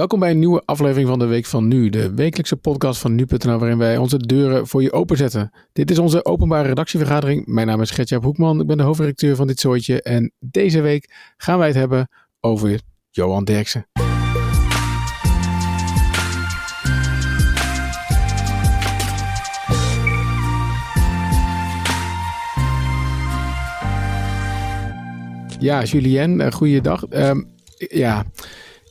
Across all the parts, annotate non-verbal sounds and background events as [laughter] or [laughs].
Welkom bij een nieuwe aflevering van de Week van Nu, de wekelijkse podcast van Nu.nl waarin wij onze deuren voor je openzetten. Dit is onze openbare redactievergadering. Mijn naam is Gertjaap Hoekman, ik ben de hoofdredacteur van dit zooitje en deze week gaan wij het hebben over Johan Derksen. Ja, Julien, uh, goeiedag. Um, ja,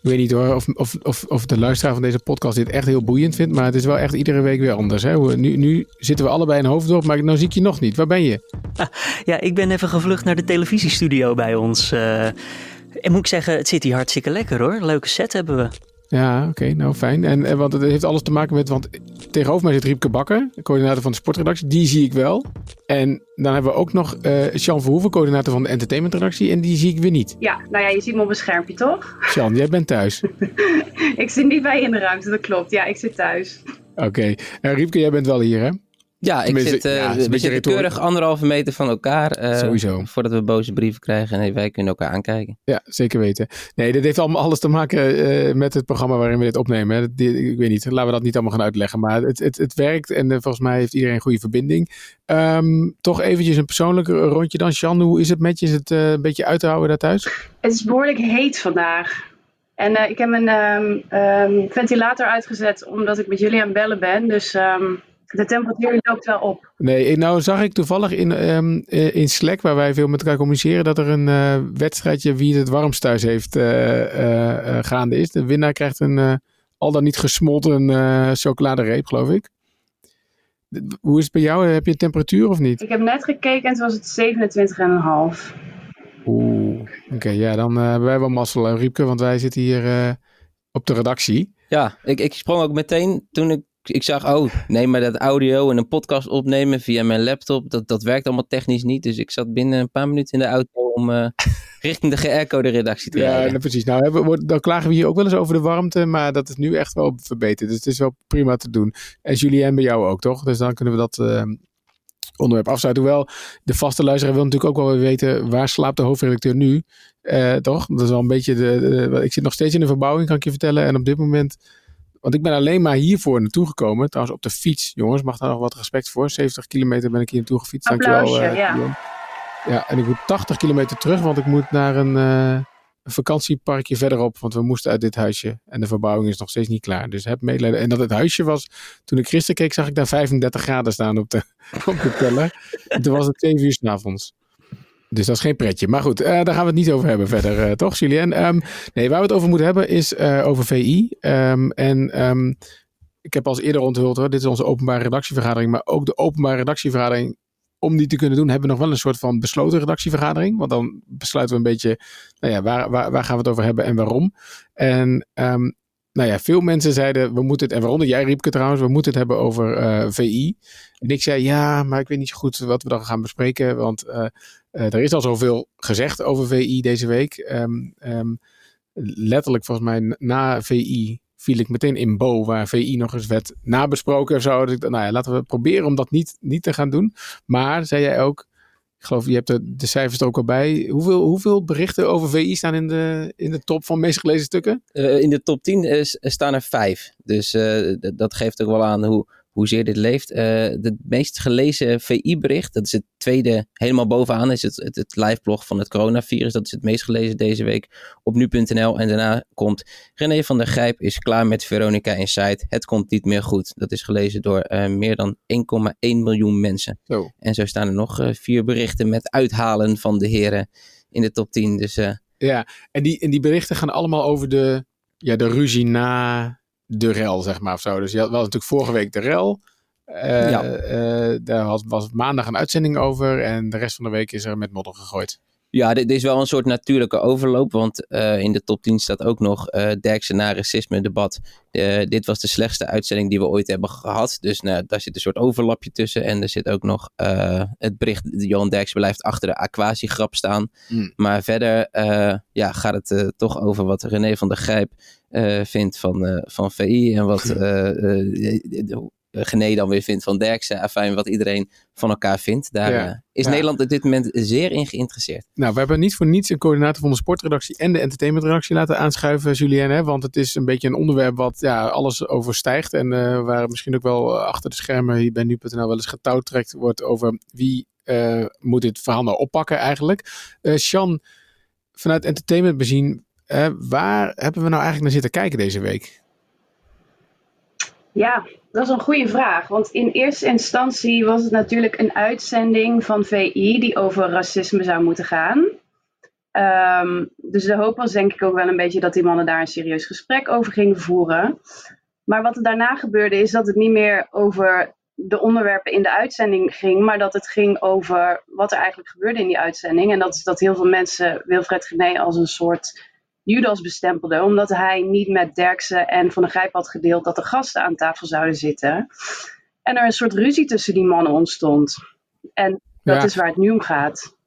weet niet hoor of, of, of, of de luisteraar van deze podcast dit echt heel boeiend vindt. Maar het is wel echt iedere week weer anders. Hè? Nu, nu zitten we allebei in Hoofddorp, maar nu zie ik je nog niet. Waar ben je? [laughs] Ja, ik ben even gevlucht naar de televisiestudio bij ons. Uh, en moet ik zeggen, het zit hier hartstikke lekker hoor. Leuke set hebben we. Ja, oké, nou fijn. En, en want het heeft alles te maken met, want tegenover mij zit Riepke Bakker, coördinator van de sportredactie. Die zie ik wel. En dan hebben we ook nog uh, Jean Verhoeven, coördinator van de entertainmentredactie. En die zie ik weer niet. Ja, nou ja, je ziet me op een schermpje, toch? Jean, jij bent thuis. [laughs] ik zit niet bij je in de ruimte, dat klopt. Ja, ik zit thuis. Oké. Okay. En Riepke, jij bent wel hier, hè? Ja, ik zit, uh, ja, we zitten keurig anderhalve meter van elkaar. Uh, Sowieso. Voordat we boze brieven krijgen en wij kunnen elkaar aankijken. Ja, zeker weten. Nee, dit heeft allemaal alles te maken uh, met het programma waarin we dit opnemen. Hè. ik weet niet, laten we dat niet allemaal gaan uitleggen. Maar het, het, het werkt en volgens mij heeft iedereen een goede verbinding. Um, toch eventjes een persoonlijk rondje dan. Sjan, hoe is het met je? Is het een beetje uit te houden daar thuis? Het is behoorlijk heet vandaag. En ik heb een um, um, ventilator uitgezet omdat ik met jullie aan het bellen ben. Dus... De temperatuur loopt wel op. Nee, nou zag ik toevallig in, um, in Slack, waar wij veel met elkaar communiceren, dat er een uh, wedstrijdje wie het warmst thuis heeft uh, uh, gaande is. De winnaar krijgt een al dan niet gesmolten chocoladereep, geloof ik. Hoe is het bij jou? Heb je een temperatuur of niet? Ik heb net gekeken en toen was het 27,5. Oeh, oké. ja, dan hebben wij wel mazzel, Riepke, want wij zitten hier op de redactie. Ja, ik, ik sprong ook meteen toen ik ik zag, oh, nee, maar dat audio en een podcast opnemen via mijn laptop, dat, dat werkt allemaal technisch niet. Dus ik zat binnen een paar minuten in de auto om uh, [laughs] richting de GR-code redactie te rijden. Ja, nou, precies. Nou, we, dan klagen we hier ook wel eens over de warmte, maar dat is nu echt wel verbeterd. Dus het is wel prima te doen. En Julien bij jou ook, toch? Dus dan kunnen we dat uh, onderwerp afsluiten. Hoewel, de vaste luisteraar wil natuurlijk ook wel weten, waar slaapt de hoofdredacteur nu? Uh, toch? Dat is wel een beetje de, de, Ik zit nog steeds in de verbouwing, kan ik je vertellen. En op dit moment want ik ben alleen maar hiervoor naartoe gekomen. Trouwens, op de fiets. Jongens, mag daar nog wat respect voor. 70 kilometer ben ik hier naartoe gefietst. Dankjewel. Uh, ja. ja, en ik moet 80 kilometer terug, want ik moet naar een, uh, een vakantieparkje verderop. Want we moesten uit dit huisje. En de verbouwing is nog steeds niet klaar. Dus heb medelijden. En dat het huisje was, toen ik gisteren keek, zag ik daar 35 graden staan op de, [laughs] op de teller. en toen was het 7 uur s'avonds. Dus dat is geen pretje. Maar goed, uh, daar gaan we het niet over hebben verder, uh, toch, Julien? Um, nee, waar we het over moeten hebben is uh, over VI. Um, en um, ik heb als eerder onthuld, hoor, dit is onze openbare redactievergadering. Maar ook de openbare redactievergadering, om die te kunnen doen, hebben we nog wel een soort van besloten redactievergadering. Want dan besluiten we een beetje, nou ja, waar, waar, waar gaan we het over hebben en waarom. En nou ja, veel mensen zeiden, we moeten het, en waaronder jij Riepke trouwens, we moeten het hebben over VI. En ik zei, ja, maar ik weet niet zo goed wat we dan gaan bespreken, want er is al zoveel gezegd over VI deze week. Um, um, letterlijk volgens mij na VI viel ik meteen in Bo, waar VI nog eens werd nabesproken of zo. Dus ik, nou ja, laten we proberen om dat niet, niet te gaan doen. Maar, zei jij ook, ik geloof, je hebt de, cijfers er ook al bij. Hoeveel, hoeveel berichten over VI staan in de, in de top van meest gelezen stukken? Uh, in de top 10 is, staan er vijf. Dus uh, dat geeft ook wel aan hoe, hoezeer dit leeft. Uh, de meest gelezen VI-bericht, dat is het tweede helemaal bovenaan, is het, het, het liveblog van het coronavirus. Dat is het meest gelezen deze week op nu.nl. En daarna komt René van der Grijp is klaar met Veronica Inside. Het komt niet meer goed. Dat is gelezen door uh, meer dan 1,1 miljoen mensen. Zo. En zo staan er nog uh, vier berichten met uithalen van de heren in de top 10. Dus, ja, en die, en die berichten gaan allemaal over de, ja, de ruzie na de rel, zeg maar. Of zo. Dus je had wel natuurlijk vorige week de rel. Uh, ja. uh, daar was, was maandag een uitzending over. En de rest van de week is er met modder gegooid. Ja, dit, is wel een soort natuurlijke overloop. Want uh, in de top 10 staat ook nog uh, Derksen na racisme debat. Uh, dit was de slechtste uitzending die we ooit hebben gehad. Dus nou, daar zit een soort overlapje tussen. En er zit ook nog het bericht. Johan Derksen blijft achter de aquatiegrap staan. Mm. Maar verder ja, gaat het toch over wat René van der Grijp vindt van, van VI. En wat [laughs] Gené dan weer vindt van Derksen. Afijn, wat iedereen van elkaar vindt. Daar Ja. eh, is Ja. Nederland op dit moment zeer in geïnteresseerd. Nou, we hebben niet voor niets een coördinator van de sportredactie en de entertainmentredactie laten aanschuiven, Julien. Hè? Want het is een beetje een onderwerp wat ja, alles overstijgt. En eh, waar misschien ook wel eh, achter de schermen hier bij nu.nl wel eens getouwtrekt wordt over wie eh, moet dit verhaal nou oppakken eigenlijk. Eh Sjan, vanuit entertainment bezien, eh, waar hebben we nou eigenlijk naar zitten kijken deze week? Ja, dat is een goede vraag. Want in eerste instantie was het natuurlijk een uitzending van VI die over racisme zou moeten gaan. Ehm, dus de hoop was denk ik ook wel een beetje dat die mannen daar een serieus gesprek over gingen voeren. Maar wat er daarna gebeurde is dat het niet meer over de onderwerpen in de uitzending ging, maar dat het ging over wat er eigenlijk gebeurde in die uitzending. En dat is dat heel veel mensen Wilfred Gené als een soort Judas bestempelde, omdat hij niet met Derksen en Van der Grijp had gedeeld dat de gasten aan tafel zouden zitten. En er een soort ruzie tussen die mannen ontstond. En dat Ja. is waar het nu om gaat.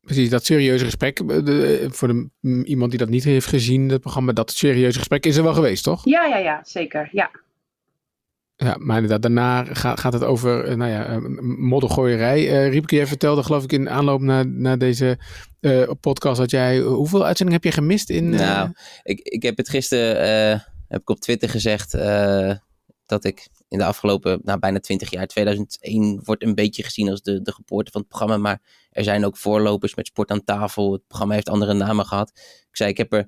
Precies, dat serieuze gesprek. de- voor de, m, iemand die dat niet heeft gezien, het programma, dat serieuze gesprek is er wel geweest, toch? Ja, ja, ja, zeker. Ja. Ja, maar inderdaad, daarna gaat, het over eh, nou ja, eh, moddergooierij. Eh Riepke, jij vertelde geloof ik in aanloop naar, naar deze podcast dat jij... hoeveel uitzendingen heb je gemist in... Nou, ik, ik heb het gisteren heb ik op Twitter gezegd dat ik in de afgelopen nou, bijna 20 jaar, 2001 wordt een beetje gezien als de, de geboorte van het programma. Maar er zijn ook voorlopers met sport aan tafel. Het programma heeft andere namen gehad. Ik zei, ik heb er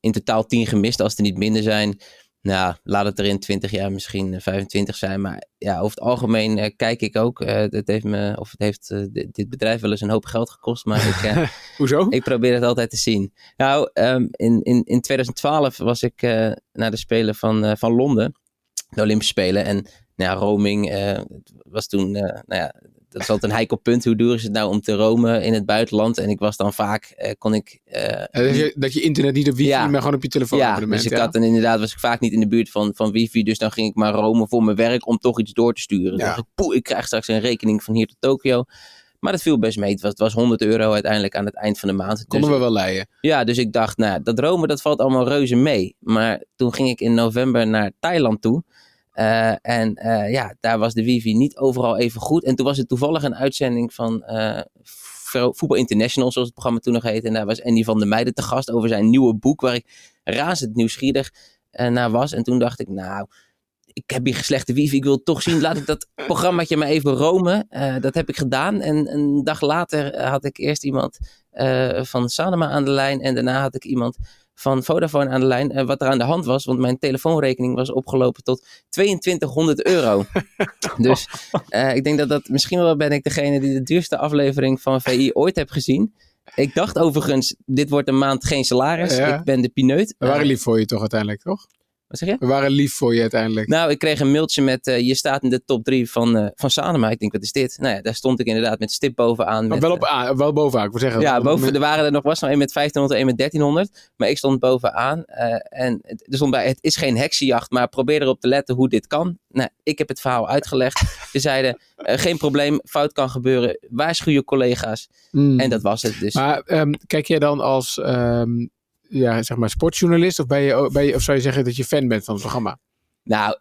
in totaal 10 gemist als er niet minder zijn. Nou, laat het er in 20 jaar misschien eh, 25 zijn. Maar ja, over het algemeen eh, kijk ik ook. eh het heeft me, of het heeft eh, dit, dit bedrijf wel eens een hoop geld gekost. Maar ik, eh, [laughs] hoezo? ik probeer het altijd te zien. Nou, ehm, in, in, in 2012 was ik eh, naar de Spelen van, eh, van Londen. De Olympische Spelen. En nou ja, roaming eh, was toen, eh, nou ja, dat is altijd een heikel punt. Hoe duur is het nou om te roamen in het buitenland? En ik was dan vaak, eh, kon ik... eh, Eh, dat, je, dat je internet niet op wifi, Ja. maar gewoon op je telefoon ja, dus ik ja? had dan inderdaad, was ik vaak niet in de buurt van, van wifi. Dus dan ging ik maar roamen voor mijn werk om toch iets door te sturen. Dan Ja. dacht ik, poeh, ik krijg straks een rekening van hier tot Tokio. Maar dat viel best mee. Het was, het was 100 euro uiteindelijk aan het eind van de maand. Konden Dus we wel leiden. ja, dus ik dacht, nou, dat Rome, dat valt allemaal reuze mee. Maar toen ging ik in november naar Thailand toe. Eh, en eh, ja, daar was de wifi niet overal even goed. En toen was het toevallig een uitzending van eh, Vo- Voetbal International, zoals het programma toen nog heette. En daar was Andy van der Meijden te gast over zijn nieuwe boek, waar ik razend nieuwsgierig naar was. En toen dacht ik, nou, ik heb hier slechte wifi, ik wil het toch zien. Laat ik dat [laughs] programmaatje maar even romen. Dat heb ik gedaan. En een dag later had ik eerst iemand van Sanema aan de lijn. En daarna had ik iemand van Vodafone aan de lijn. eh, wat er aan de hand was, want mijn telefoonrekening was opgelopen tot 2200 euro. [laughs] dus eh, ik denk dat dat misschien wel ben ik degene die de duurste aflevering van VI ooit heb gezien. Ik dacht overigens, dit wordt een maand geen salaris. Ja. Ik ben de pineut. We waren Eh, lief voor je toch uiteindelijk, toch? Wat zeg je? We waren lief voor je uiteindelijk. Nou, ik kreeg een mailtje met eh, je staat in de top 3 van, eh van Sanema. Ik denk, wat is dit? Nou ja, daar stond ik inderdaad met stip bovenaan. maar met, wel, op, eh, wel bovenaan, ik wil zeggen. ja, boven, er waren er nog was nog een met 1500 en een met 1300. Maar ik stond bovenaan. en het- er stond bij, het is geen heksenjacht, maar probeer erop te letten hoe dit kan. Nou, ik heb het verhaal uitgelegd. [laughs] Ze zeiden, geen probleem, fout kan gebeuren. Waarschuw je collega's. Mm. En dat was het dus. Maar ehm, kijk jij dan als ehm, ja, zeg maar sportjournalist of, ben je, of zou je zeggen dat je fan bent van het programma? Nou,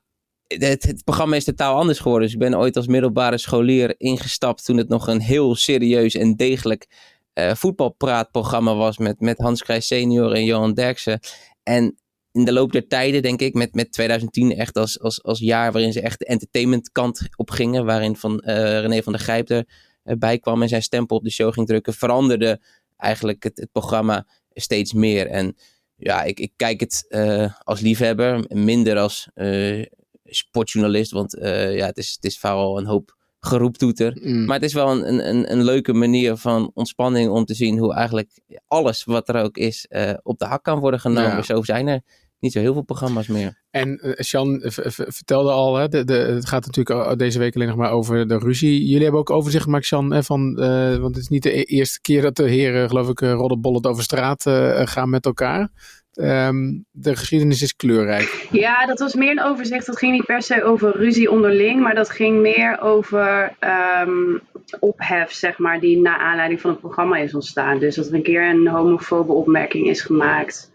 het, het programma is totaal anders geworden. Dus ik ben ooit als middelbare scholier ingestapt toen het nog een heel serieus en degelijk eh, voetbalpraatprogramma was met, met Hans Krijs senior en Johan Derksen. En in de loop der tijden, denk ik, met, met 2010 echt als, als, als jaar waarin ze echt de entertainmentkant op gingen, waarin van, eh, René van der Grijp erbij kwam en zijn stempel op de show ging drukken, veranderde eigenlijk het, het programma steeds meer. En ja, ik, ik kijk het eh, als liefhebber, minder als eh, sportjournalist, want eh, ja, het is, het is vooral een hoop geroeptoeter. Mm. Maar het is wel een, een- een, een leuke manier van ontspanning om te zien hoe eigenlijk alles wat er ook is op de hak kan worden genomen. Ja. Zo zijn er niet zo heel veel programma's meer. En eh, Sjan v- vertelde al, hè, de, de, het gaat natuurlijk deze week alleen nog maar over de ruzie. Jullie hebben ook overzicht gemaakt, Sjan, hè, van, eh, want het is niet de e- eerste keer dat de heren, geloof ik, uh, roddelbollet over straat eh, gaan met elkaar. Ehm, de geschiedenis is kleurrijk. Ja, dat was meer een overzicht. Dat ging niet per se over ruzie onderling, maar dat ging meer over ehm, ophef, zeg maar, die na aanleiding van het programma is ontstaan. Dus dat er een keer een homofobe opmerking is gemaakt.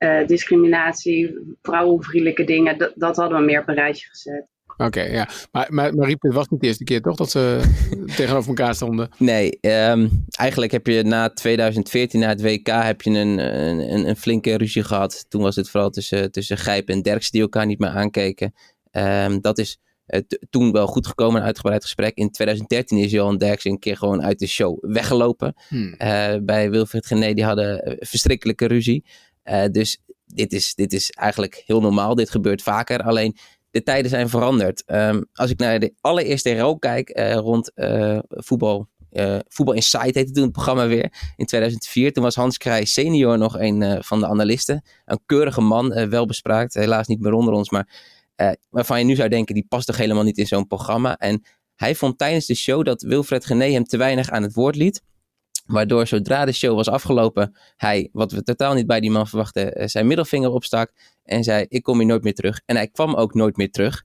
Eh, discriminatie, vrouwenvriendelijke dingen, dat, dat hadden we meer op een rijtje gezet. Oké, ja. Maar, maar, maar Riep, het was niet de eerste keer toch dat ze [laughs] tegenover elkaar stonden? Nee, ehm, eigenlijk heb je na 2014, na het WK, heb je een, een, een, flinke ruzie gehad. Toen was het vooral tussen, tussen Gijp en Derks die elkaar niet meer aankeken. Um, dat is uh, toen wel goed gekomen, een uitgebreid gesprek. In 2013 is Johan Derks een keer gewoon uit de show weggelopen. Hmm. Uh, bij Wilfried Gené, die hadden verschrikkelijke ruzie. Dus dit is, dit is eigenlijk heel normaal. Dit gebeurt vaker. Alleen de tijden zijn veranderd. Um, als ik naar de allereerste RO kijk rond voetbal. voetbal Insight heette toen het programma weer. In 2004. Toen was Hans Krij senior nog een van de analisten. Een keurige man, wel bespraakt. Helaas niet meer onder ons. Maar uh, waarvan je nu zou denken, die past toch helemaal niet in zo'n programma. En hij vond tijdens de show dat Wilfred Gené hem te weinig aan het woord liet. Waardoor zodra de show was afgelopen, hij, wat we totaal niet bij die man verwachten, eh, zijn middelvinger opstak. En zei, ik kom hier nooit meer terug. En hij kwam ook nooit meer terug.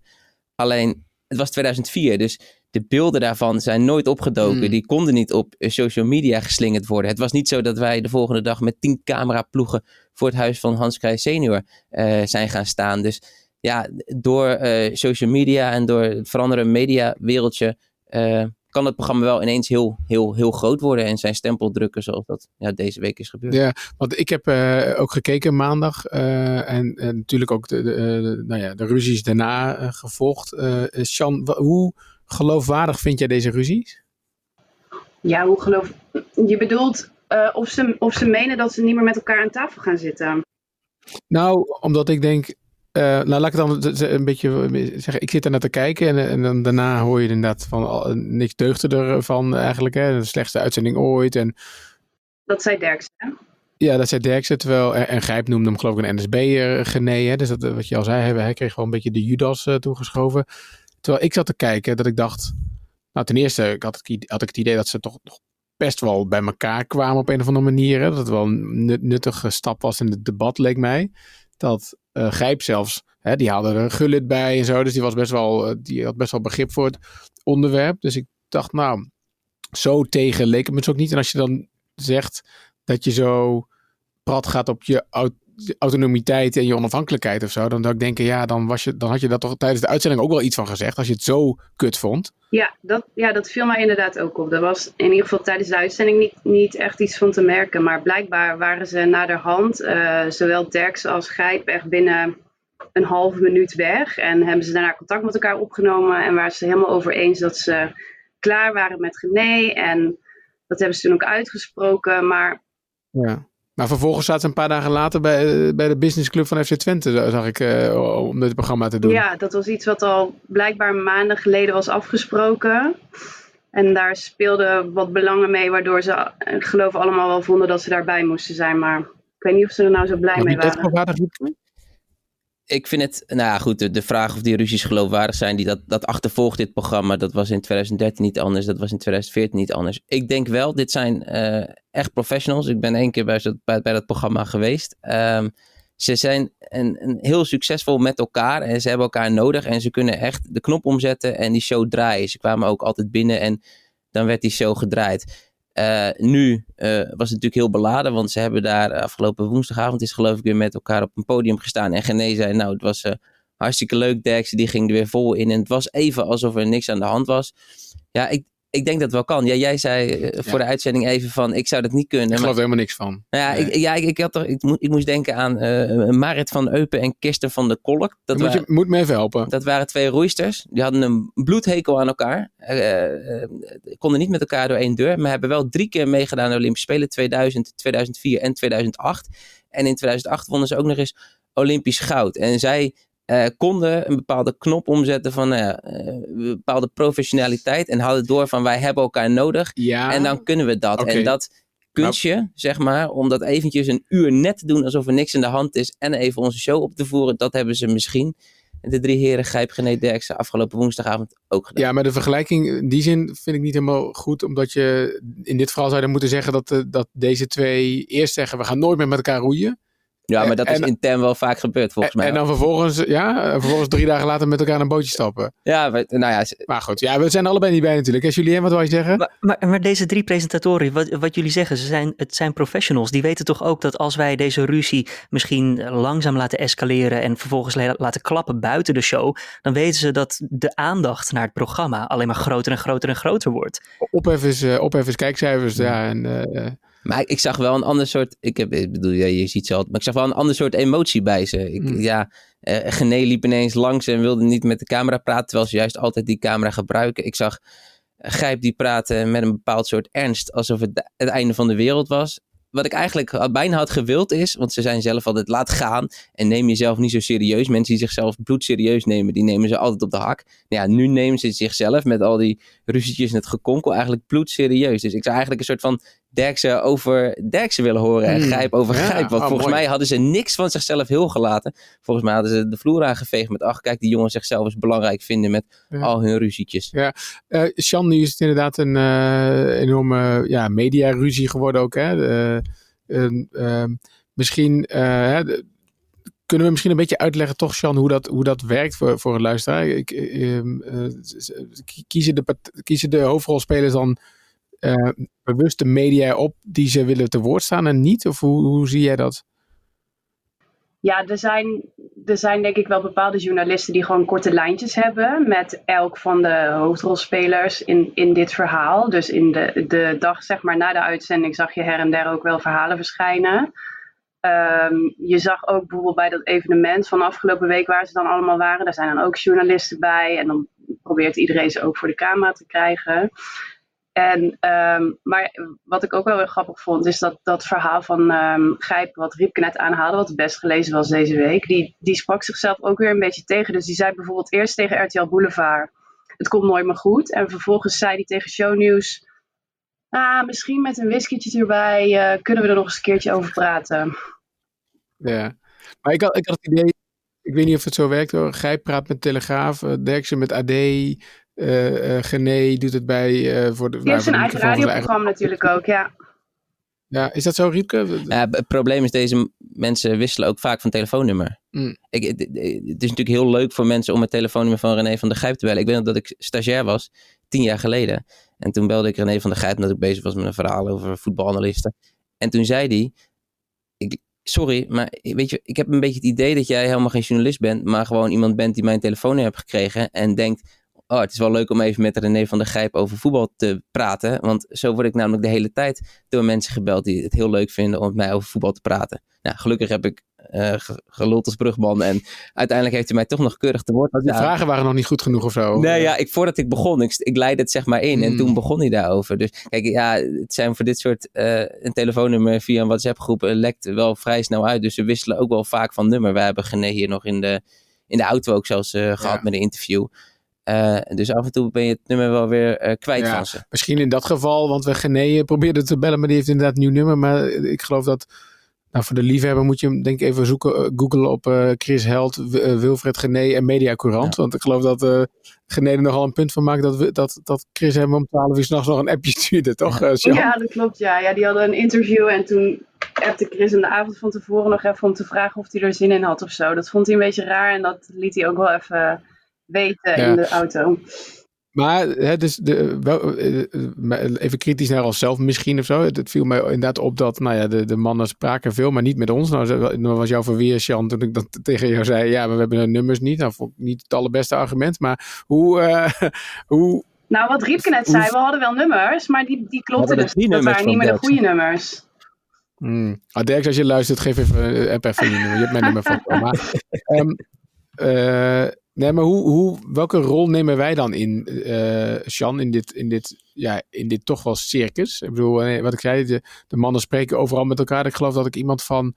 Alleen, het was 2004, dus de beelden daarvan zijn nooit opgedoken. Hmm. Die konden niet op eh, social media geslingerd worden. Het was niet zo dat wij de volgende dag met tien cameraploegen voor het huis van Hans Krij senior uh, zijn gaan staan. Dus ja, door uh, social media en door het veranderende mediawereldje uh, kan het programma wel ineens heel, heel, heel groot worden en zijn stempel drukken zoals dat ja, deze week is gebeurd. Ja, want ik heb uh, ook gekeken maandag en, en, natuurlijk ook de, de, nou ja, de ruzies daarna gevolgd. Sjan, hoe geloofwaardig vind jij deze ruzies? Ja, hoe geloof... Je bedoelt of, ze, of ze menen dat ze niet meer met elkaar aan tafel gaan zitten? Nou, omdat ik denk, uh, nou, laat ik dan een beetje zeggen. Ik zit er naar te kijken en, en dan daarna hoor je inderdaad van niks deugde ervan eigenlijk. Hè, de slechtste uitzending ooit. En, dat zei Derksen, hè? Ja, dat zei Derksen. Terwijl, en, en Grijp noemde hem geloof ik een NSB genee. Dus dat, wat je al zei, hij kreeg wel een beetje de Judas uh, toegeschoven. Terwijl ik zat te kijken dat ik dacht... Nou, ten eerste ik had, ik, had ik het idee dat ze toch nog best wel bij elkaar kwamen op een of andere manier. Hè? Dat het wel een nuttige stap was in het debat, leek mij. Dat uh, Grijp zelfs, hè, die haalde er een gullit bij en zo. Dus die, was best wel, uh, die had best wel begrip voor het onderwerp. Dus ik dacht, nou, zo tegen leek het me dus ook niet. En als je dan zegt dat je zo prat gaat op je autonomiteit en je onafhankelijkheid of zo, dan zou ik denken, ja, dan, was je, dan had je dat toch tijdens de uitzending ook wel iets van gezegd, als je het zo kut vond. Ja, dat, ja, dat viel mij inderdaad ook op. Er was in ieder geval tijdens de uitzending niet, niet echt iets van te merken, maar blijkbaar waren ze naderhand, uh, zowel Derks als Grijp, echt binnen een halve minuut weg en hebben ze daarna contact met elkaar opgenomen en waren ze helemaal over eens dat ze klaar waren met René en dat hebben ze toen ook uitgesproken, maar... Ja. Maar vervolgens zaten ze een paar dagen later bij, bij de businessclub van FC Twente, zag ik, uh, om dit programma te doen. Ja, dat was iets wat al blijkbaar maanden geleden was afgesproken. En daar speelden wat belangen mee, waardoor ze, ik geloof, allemaal wel vonden dat ze daarbij moesten zijn. Maar ik weet niet of ze er nou zo blij mee waren ik vind het, nou ja, goed, de, vraag of die ruzies geloofwaardig zijn, die dat, dat achtervolgt dit programma, dat was in 2013 niet anders, dat was in 2014 niet anders. Ik denk wel, dit zijn uh, echt professionals. Ik ben één keer bij, bij, dat programma geweest. Um, ze zijn een, een heel succesvol met elkaar en ze hebben elkaar nodig en ze kunnen echt de knop omzetten en die show draaien. Ze kwamen ook altijd binnen en dan werd die show gedraaid. Uh, nu uh, was het natuurlijk heel beladen, want ze hebben daar afgelopen woensdagavond is geloof ik weer met elkaar op een podium gestaan. En Gené zei, nou het was hartstikke leuk, Dex, die ging er weer vol in. En het was even alsof er niks aan de hand was. Ja, ik, ik denk dat het wel kan. Ja, jij zei eh, voor de uitzending even van, ik zou dat niet kunnen. Ik geloof er helemaal niks van. Nou ja, ik, ja ik, ik, had toch, ik, ik moest denken aan uh, Marit van Eupen en Kirsten van de Kolk. Dat moet, je, moet me even helpen. Dat waren twee roeisters. Die hadden een bloedhekel aan elkaar. Uh, konden niet met elkaar door één deur. Maar hebben wel drie keer meegedaan aan de Olympische Spelen. 2000, 2004 en 2008. En in 2008 wonnen ze ook nog eens Olympisch goud. En zij uh, konden een bepaalde knop omzetten van uh, een bepaalde professionaliteit. En hadden door van wij hebben elkaar nodig. Ja. En dan kunnen we dat. En dat kunstje, nou. zeg maar, om dat eventjes een uur net te doen alsof er niks in de hand is. En even onze show op te voeren. Dat hebben ze misschien. De drie heren Gijp Gené Derksen afgelopen woensdagavond ook gedaan. Ja, maar de vergelijking in die zin vind ik niet helemaal goed. Omdat je in dit verhaal zou je moeten zeggen dat, dat deze twee eerst zeggen we gaan nooit meer met elkaar roeien. Ja, maar dat is En- intern wel vaak gebeurd volgens mij. En dan vervolgens, ja, vervolgens drie dagen later met elkaar in een bootje stappen. Ja, we- nou ja, Maar goed, ja, we zijn allebei niet bij natuurlijk. En Julien, wat wou je zeggen? Maar, maar, maar deze drie presentatoren, wat, wat jullie zeggen, ze zijn, het zijn professionals. Die weten toch ook dat als wij deze ruzie misschien langzaam laten escaleren en vervolgens la- laten klappen buiten de show, dan weten ze dat de aandacht naar het programma alleen maar groter en groter en groter wordt. Ophef is, eh, ophef is kijkcijfers, ja. En, eh, Maar ik, zag wel een ander soort. Ik, heb, ik bedoel, ja, je ziet ze altijd. Maar ik zag wel een ander soort emotie bij ze. Ik, Hmm. Ja, eh Gené liep ineens langs en wilde niet met de camera praten. Terwijl ze juist altijd die camera gebruiken. Ik zag Gijp die praten met een bepaald soort ernst. Alsof het de- het einde van de wereld was. Wat ik eigenlijk had- bijna had gewild is. Want ze zijn zelf altijd laat gaan. En neem jezelf niet zo serieus. Mensen die zichzelf bloedserieus nemen. Die nemen ze altijd op de hak. Nou ja, nu nemen ze zichzelf met al die ruzietjes en het gekonkel eigenlijk bloedserieus. Dus ik zou eigenlijk een soort van Derksen over Derksen willen horen en Hmm. Grijp over Ja, Grijp. Want oh, volgens mooi. mij hadden ze niks van zichzelf heel gelaten. Volgens mij hadden ze de vloer aangeveegd met... ach, kijk, die jongens zichzelf eens belangrijk vinden met Ja. al hun ruzietjes. eh Sjan, nu is het inderdaad een eh, enorme ja, mediaruzie geworden ook. Hè? Eh, ehm, misschien kunnen we misschien een beetje uitleggen, toch, Sjan, hoe dat, hoe dat werkt voor, voor een luisteraar. Ik, eh, ehm, eh, kiezen, de, kiezen de hoofdrolspelers dan bewust de media op die ze willen te woord staan en niet? Of hoe, zie jij dat? Ja, er zijn, er zijn denk ik wel bepaalde journalisten die gewoon korte lijntjes hebben met elk van de hoofdrolspelers in, in dit verhaal. Dus in de, de dag zeg maar na de uitzending zag je her en der ook wel verhalen verschijnen. Ehm, je zag ook bijvoorbeeld bij dat evenement van afgelopen week waar ze dan allemaal waren, daar zijn dan ook journalisten bij en dan probeert iedereen ze ook voor de camera te krijgen. En, ehm, maar wat ik ook wel weer grappig vond, is dat dat verhaal van ehm Gijp, wat Riepke net aanhaalde, wat het best gelezen was deze week, die, die sprak zichzelf ook weer een beetje tegen. Dus die zei bijvoorbeeld eerst tegen RTL Boulevard, het komt nooit meer goed. En vervolgens zei hij tegen Shownieuws, ah, misschien met een whiskietje erbij eh, kunnen we er nog eens een keertje over praten. Ja. Maar ik had, ik had het idee, ik weet niet of het zo werkt hoor. Gijp praat met Telegraaf, eh, Derksen met AD, eh eh Gené doet het bij eh, voor de. Die heeft zijn eigen radioprogramma natuurlijk ook, ja. Ja, is dat zo, Riepke? Ja, het probleem is, deze mensen wisselen ook vaak van telefoonnummer. Mm. Ik, het, het is natuurlijk heel leuk voor mensen om het telefoonnummer van René van der Gijp te bellen. Ik weet nog dat ik stagiair was, tien jaar geleden. En toen belde ik René van der Gijp, omdat ik bezig was met een verhaal over voetbalanalisten. En toen zei hij, ik, sorry, maar weet je, ik heb een beetje het idee dat jij helemaal geen journalist bent, maar gewoon iemand bent die mijn telefoonnummer heeft gekregen en denkt, oh, het is wel leuk om even met René van der Gijp over voetbal te praten. Want zo word ik namelijk de hele tijd door mensen gebeld die het heel leuk vinden om met mij over voetbal te praten. Nou, gelukkig heb ik ge- geluld als brugman en uiteindelijk heeft hij mij toch nog keurig te woord Die gestaan. vragen waren nog niet goed genoeg of zo. Nee, ja, ik, voordat ik begon, ik, ik leidde het zeg maar in en Hmm. toen begon hij daarover. Dus kijk, ja, het zijn voor dit soort, eh, een telefoonnummer via een WhatsApp groep eh, lekt wel vrij snel uit. Dus ze wisselen ook wel vaak van nummer. We hebben Gené hier nog in de, in de auto ook zelfs eh, gehad Ja. met een interview. Eh, dus af en toe ben je het nummer wel weer eh, kwijt Ja. van ze. Misschien in dat geval, want we Gené probeerden te bellen, maar die heeft inderdaad een nieuw nummer. Maar ik geloof dat, nou voor de liefhebber moet je hem denk ik even zoeken, eh, googlen op eh, Chris Held, Wilfred Gené en Media Courant. Want ik geloof dat eh Gené er nogal een punt van maakt dat, we, dat, dat Chris hem om 12 uur s'nachts nog een appje [laughs] stuurde, toch Sjan? Ja, dat klopt. Ja. ja, die hadden een interview en toen appte Chris in de avond van tevoren nog even om te vragen of hij er zin in had of zo. Dat vond hij een beetje raar en dat liet hij ook wel even weten Ja. in de auto. Maar hè, dus de, wel, eh, even kritisch naar onszelf misschien of zo. Het, viel mij inderdaad op dat nou ja, de, de mannen spraken veel, maar niet met ons. Nou, nou was jouw verweer, Sjan, toen ik dat [laughs] tegen jou zei. Ja, maar we hebben de nummers niet. Nou, vond ik niet het allerbeste argument. Maar hoe, eh, [laughs] hoe Nou, wat Riepke net zei, we hadden wel nummers, maar die, die klopten dus niet. Dat waren niet meer de goede nummers. Hmm. Ah, Dirk, als je luistert, geef even, eh, app even je nummer. Je hebt mijn nummer van. Maar, [laughs] ehm, eh, nee, maar hoe, hoe, welke rol nemen wij dan in, eh Sjan, in dit, in, dit, ja, in dit toch wel circus? Ik bedoel, eh, wat ik zei, de, de mannen spreken overal met elkaar. Ik geloof dat ik iemand van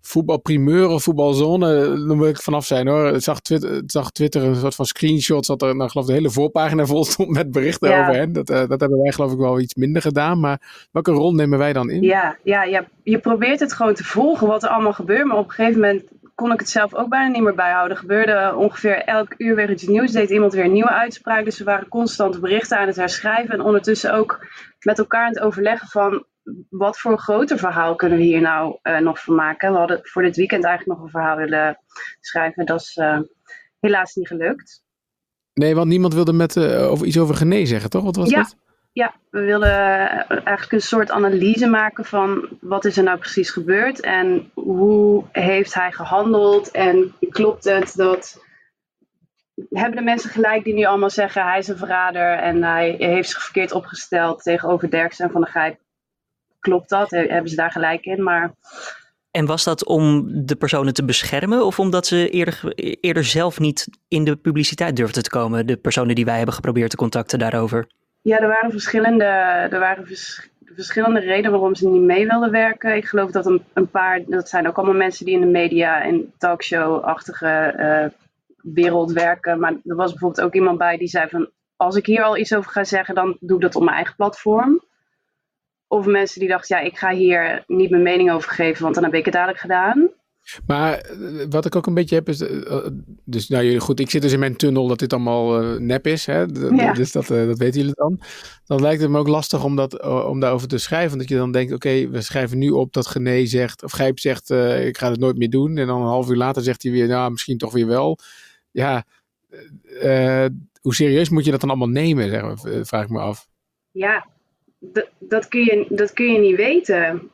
voetbalprimeur of voetbalzone, eh, moet ik vanaf zijn hoor. Het zag Twitter, het zag Twitter een soort van screenshot, zat er, nou, geloof ik, de hele voorpagina vol stond met berichten Ja. over hen. Dat, dat hebben wij geloof ik wel iets minder gedaan. Maar welke rol nemen wij dan in? Ja, ja, ja, je probeert het gewoon te volgen wat er allemaal gebeurt. Maar op een gegeven moment kon ik het zelf ook bijna niet meer bijhouden. Gebeurde ongeveer elk uur weer iets nieuws. Deed iemand weer een nieuwe uitspraak. Dus we waren constant berichten aan het herschrijven. En ondertussen ook met elkaar aan het overleggen van... wat voor een groter verhaal kunnen we hier nou nog van maken? We hadden voor dit weekend eigenlijk nog een verhaal willen schrijven. Dat is helaas niet gelukt. Nee, want niemand wilde met, over iets over Gené zeggen, toch? Wat was ja. dat? Ja, we willen eigenlijk een soort analyse maken van wat is er nou precies gebeurd en hoe heeft hij gehandeld en klopt het dat hebben de mensen gelijk die nu allemaal zeggen hij is een verrader en hij heeft zich verkeerd opgesteld tegenover Derksen en Van der Grijp. Klopt dat? Hebben ze daar gelijk in? Maar... En was dat om de personen te beschermen of omdat ze eerder, eerder zelf niet in de publiciteit durfden te komen, de personen die wij hebben geprobeerd te contacten daarover? Ja, er waren verschillende, er waren verschillende redenen waarom ze niet mee wilden werken. Ik geloof dat een, een paar, dat zijn ook allemaal mensen die in de media en talkshow-achtige uh, wereld werken. Maar er was bijvoorbeeld ook iemand bij die zei van, als ik hier al iets over ga zeggen, dan doe ik dat op mijn eigen platform. Of mensen die dachten, ja, ik ga hier niet mijn mening over geven, want dan heb ik het dadelijk gedaan. Maar eh, wat ik ook een beetje heb is, eh, eh, dus nou goed, ik zit dus in mijn tunnel dat dit allemaal nep is, hè? dus dat, dat weten jullie dan. Dan lijkt het me ook lastig om, dat, om daarover te schrijven, dat je dan denkt, oké, we schrijven nu op dat Gené zegt, of Gijp zegt, ik ga het nooit meer doen. En dan een half uur later zegt hij weer, nou, misschien toch weer wel. Ja, hoe serieus moet je dat dan allemaal nemen, zeg, vraag ik me af. Ja, dat kun, je, dat kun je niet weten.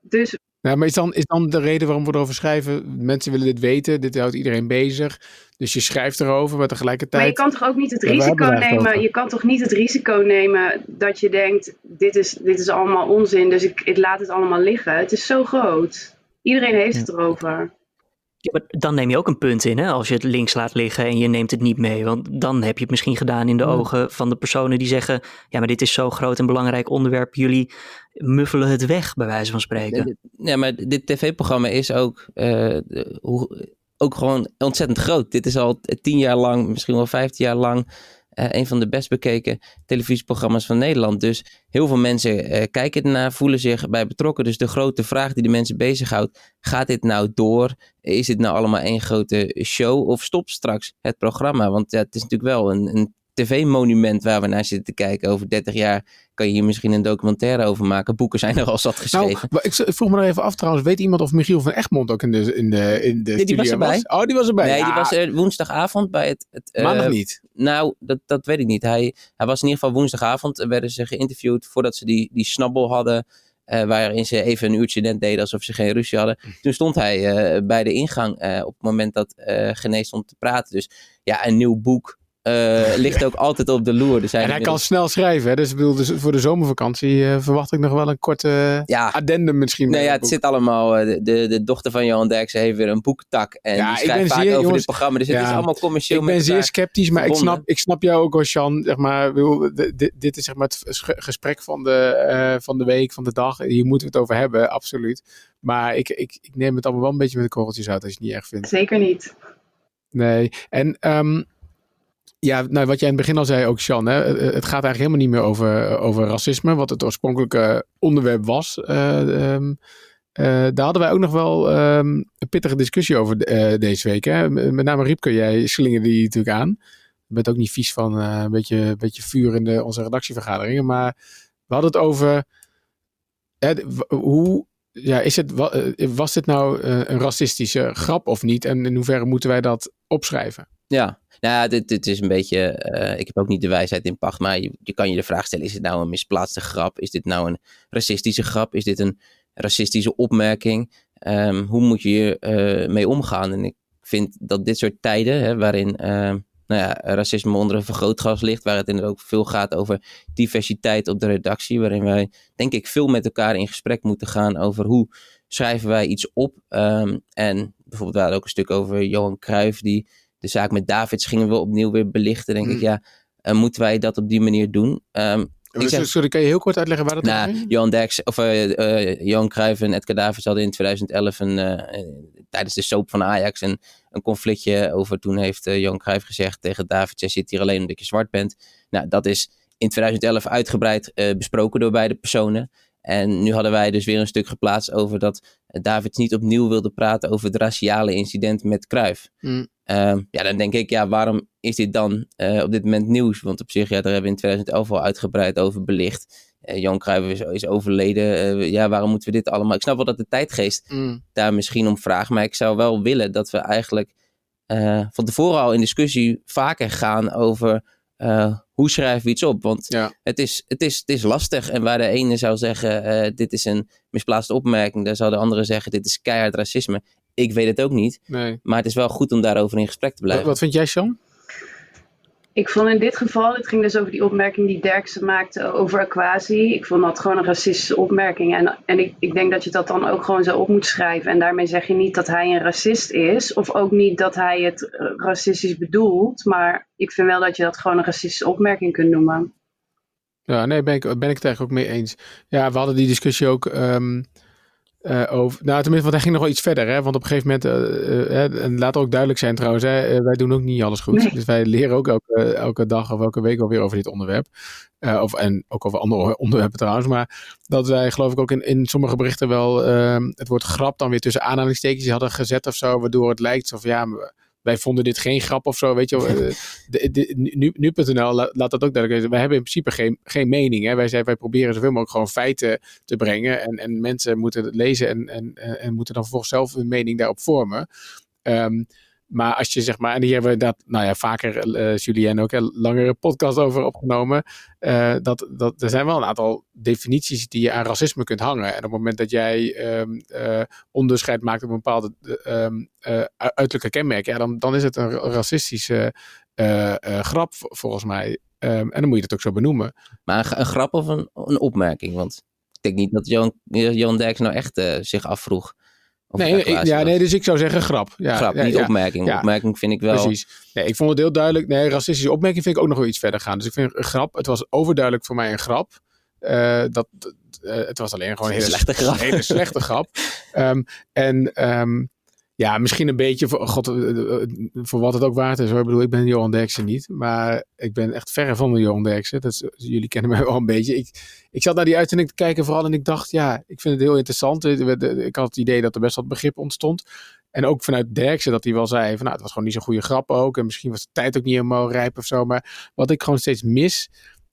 Dus ja, maar is dan, is dan de reden waarom we erover schrijven? Mensen willen dit weten, dit houdt iedereen bezig. Dus je schrijft erover, maar tegelijkertijd. Maar je kan toch ook niet het risico nemen. Je kan toch niet het risico nemen dat je denkt: dit is, dit is allemaal onzin, dus ik, ik laat het allemaal liggen. Het is zo groot. Iedereen heeft het erover. Ja, maar dan neem je ook een punt in, hè? als je het links laat liggen en je neemt het niet mee. Want dan heb je het misschien gedaan in de ogen van de personen die zeggen: Ja, maar dit is zo'n groot en belangrijk onderwerp. Jullie muffelen het weg, bij wijze van spreken. Ja, maar dit tv-programma is ook, uh, hoe, ook gewoon ontzettend groot. Dit is al tien jaar lang, misschien wel vijftien jaar lang uh, een van de best bekeken televisieprogramma's van Nederland. Dus heel veel mensen uh, kijken ernaar, voelen zich bij betrokken. Dus de grote vraag die de mensen bezighoudt, gaat dit nou door? Is dit nou allemaal één grote show of stopt straks het programma? Want ja, het is natuurlijk wel een, een tv-monument waar we naar zitten te kijken. Over 30 jaar kan je hier misschien een documentaire over maken. Boeken zijn er al zat geschreven. Nou, ik vroeg me nog even af trouwens. Weet iemand of Michiel van Egmond ook in de, in de, in de die was erbij. Oh, die was erbij. Nee, die was er woensdagavond bij het... het uh, Maandag niet? Nou, dat, dat weet ik niet. Hij, hij was in ieder geval woensdagavond. werden ze geïnterviewd voordat ze die, die snabbel hadden. Uh, waarin ze even een uurtje net deden alsof ze geen ruzie hadden. Hm. Toen stond hij uh, bij de ingang op het moment dat Genees stond te praten. Dus ja, een nieuw boek uh, ligt ook altijd op de loer. Dus en hij kan snel schrijven. Hè? Dus, bedoel, dus voor de zomervakantie uh, verwacht ik nog wel een korte ja. addendum misschien. Nee, ja, het zit allemaal. Uh, de, de dochter van Johan Derksen heeft weer een boektak. En ja, die schrijft vaak zeer, over jongens, dit programma. Dus ja, het is allemaal commercieel. Ik ben zeer sceptisch, maar ik snap, ik snap jou ook als Jan. Zeg maar, wil, dit, dit is zeg maar het gesprek van de, van de week, van de dag. Hier moeten we het over hebben, absoluut. Maar ik, ik, ik neem het allemaal wel een beetje met de korreltjes uit als je het niet erg vindt. Zeker niet. Nee, en um, ja, nou, wat jij in het begin al zei ook, Sean. Hè, het gaat eigenlijk helemaal niet meer over, over racisme, wat het oorspronkelijke onderwerp was. Uh, daar hadden wij ook nog wel um, een pittige discussie over deze week. Hè? Met name Riepke, jij slingerde die natuurlijk aan. Je bent ook niet vies van een, beetje, een beetje vuur in de, onze redactievergaderingen. Maar we hadden het over hoe ja, is het, was dit nou een racistische grap of niet? En in hoeverre moeten wij dat opschrijven? Ja, nou, dit, dit is een beetje. Uh, ik heb ook niet de wijsheid in pacht, maar je, kan je de vraag stellen: is dit nou een misplaatste grap? Is dit nou een racistische grap? Is dit een racistische opmerking? Um, hoe moet je hier uh, mee omgaan? En ik vind dat dit soort tijden, hè, waarin uh, nou ja, racisme onder een vergrootglas ligt, waar het inderdaad ook veel gaat over diversiteit op de redactie, waarin wij, denk ik, veel met elkaar in gesprek moeten gaan over hoe schrijven wij iets op. Um, en bijvoorbeeld, we hadden ook een stuk over Johan Cruijff, die de zaak met Davids gingen we opnieuw weer belichten. Denk ik, mm. ja, uh, moeten wij dat op die manier doen? Um, ik zeg, Sorry, kan je heel kort uitleggen waar dat nou, is? Johan Derks, of uh, uh, Johan Cruijff en Edgar Davids hadden in 2011 een, tijdens de soap van Ajax een, een conflictje over. Toen heeft Johan Cruijff gezegd tegen Davids, jij zit hier alleen omdat je zwart bent. Nou, dat is in 2011 uitgebreid besproken door beide personen. En nu hadden wij dus weer een stuk geplaatst over dat Davids niet opnieuw wilde praten over het raciale incident met Cruijff. Mm. Ehm, ja, dan denk ik, ja, waarom is dit dan uh, op dit moment nieuws? Want op zich, ja, daar hebben we in 2011 al uitgebreid over belicht. Jan Cruijff is, is overleden. ja, waarom moeten we dit allemaal? Ik snap wel dat de tijdgeest Mm. daar misschien om vraagt. Maar ik zou wel willen dat we eigenlijk van tevoren al in discussie vaker gaan over hoe schrijven we iets op. Want Ja. het, is, het, is, het is lastig. En waar de ene zou zeggen, dit is een misplaatste opmerking. Daar zou de andere zeggen, dit is keihard racisme. Ik weet het ook niet. Nee. Maar het is wel goed om daarover in gesprek te blijven. Wat, wat vind jij, Sean? Ik vond in dit geval, het ging dus over die opmerking die Derksen maakte over Aquasi. Ik vond dat gewoon een racistische opmerking. En, en ik, ik denk dat je dat dan ook gewoon zo op moet schrijven. En daarmee zeg je niet dat hij een racist is. Of ook niet dat hij het eh, racistisch bedoelt. Maar ik vind wel dat je dat gewoon een racistische opmerking kunt noemen. Ja, nee, ben ik, ben ik het eigenlijk ook mee eens. Ja, we hadden die discussie ook ehm, eh, over. Nou, tenminste, want hij ging nog wel iets verder. Hè? Want op een gegeven moment, eh, eh, en laat ook duidelijk zijn trouwens, hè, wij doen ook niet alles goed. Nee. Dus wij leren ook elke, elke dag of elke week alweer over dit onderwerp. Of, en ook over andere [laughs] onderwerpen trouwens. Maar dat wij geloof ik ook in, in sommige berichten wel ehm, het woord grap dan weer tussen aanhalingstekens hadden gezet of zo. Waardoor het lijkt alsof ja, wij vonden dit geen grap of zo, weet je wel. Eh, nu, nu.nl laat, laat dat ook duidelijk zijn. Wij hebben in principe geen, geen mening. Hè. Wij, zijn, wij proberen zoveel mogelijk gewoon feiten te brengen. En, en mensen moeten het lezen en, en, en, en moeten dan vervolgens zelf hun mening daarop vormen. Ehm, maar als je zeg maar, en hier hebben we dat, nou ja, vaker uh, Julien ook een langere podcast over opgenomen. Uh, dat, dat, er zijn wel een aantal definities die je aan racisme kunt hangen. En op het moment dat jij um, uh, onderscheid maakt op een bepaalde um, uiterlijke kenmerk, ja, dan, dan is het een racistische grap volgens mij. Um, en dan moet je het ook zo benoemen. Maar een, grap of een, een, opmerking? Want ik denk niet dat Johan Derks nou echt zich afvroeg. Nee, ik, ja, nee, dus ik zou zeggen grap. Ja, grap, ja, niet ja, opmerking. ja. Opmerking vind ik wel... Precies. Nee, ik vond het heel duidelijk. Nee, racistische opmerking vind ik ook nog wel iets verder gaan. Dus ik vind een grap, het was overduidelijk voor mij een grap. Uh, dat, uh, het was alleen gewoon een hele slechte grap. [laughs] Hele slechte grap. Um, en um, ja, misschien een beetje voor, God, uh, voor wat het ook waard is. Hoor. Ik bedoel, ik ben Johan Derksen niet. Maar ik ben echt verre van de Johan Derksen. Dat is, jullie kennen mij wel een beetje. Ik, ik zat naar die uitzending te kijken vooral en ik dacht, ja, ik vind het heel interessant. Ik had het idee dat er best wat begrip ontstond. En ook vanuit Derksen dat hij wel zei van, nou, het was gewoon niet zo'n goede grap ook. En misschien was de tijd ook niet helemaal rijp of zo. Maar wat ik gewoon steeds mis